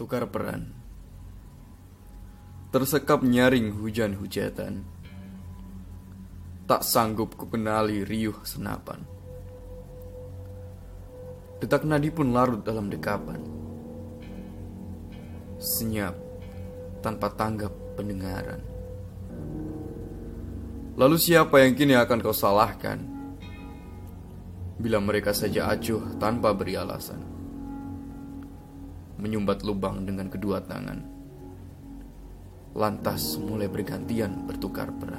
Tukar peran. Tersekap nyaring hujan-hujatan. Tak sanggup kukenali riuh senapan. Detak nadi pun larut dalam dekapan. Senyap tanpa tanggap pendengaran. Lalu siapa yang kini akan kau salahkan? Bila mereka saja acuh tanpa beri alasan Menyumbat lubang dengan kedua tangan. Lantas mulai bergantian bertukar peran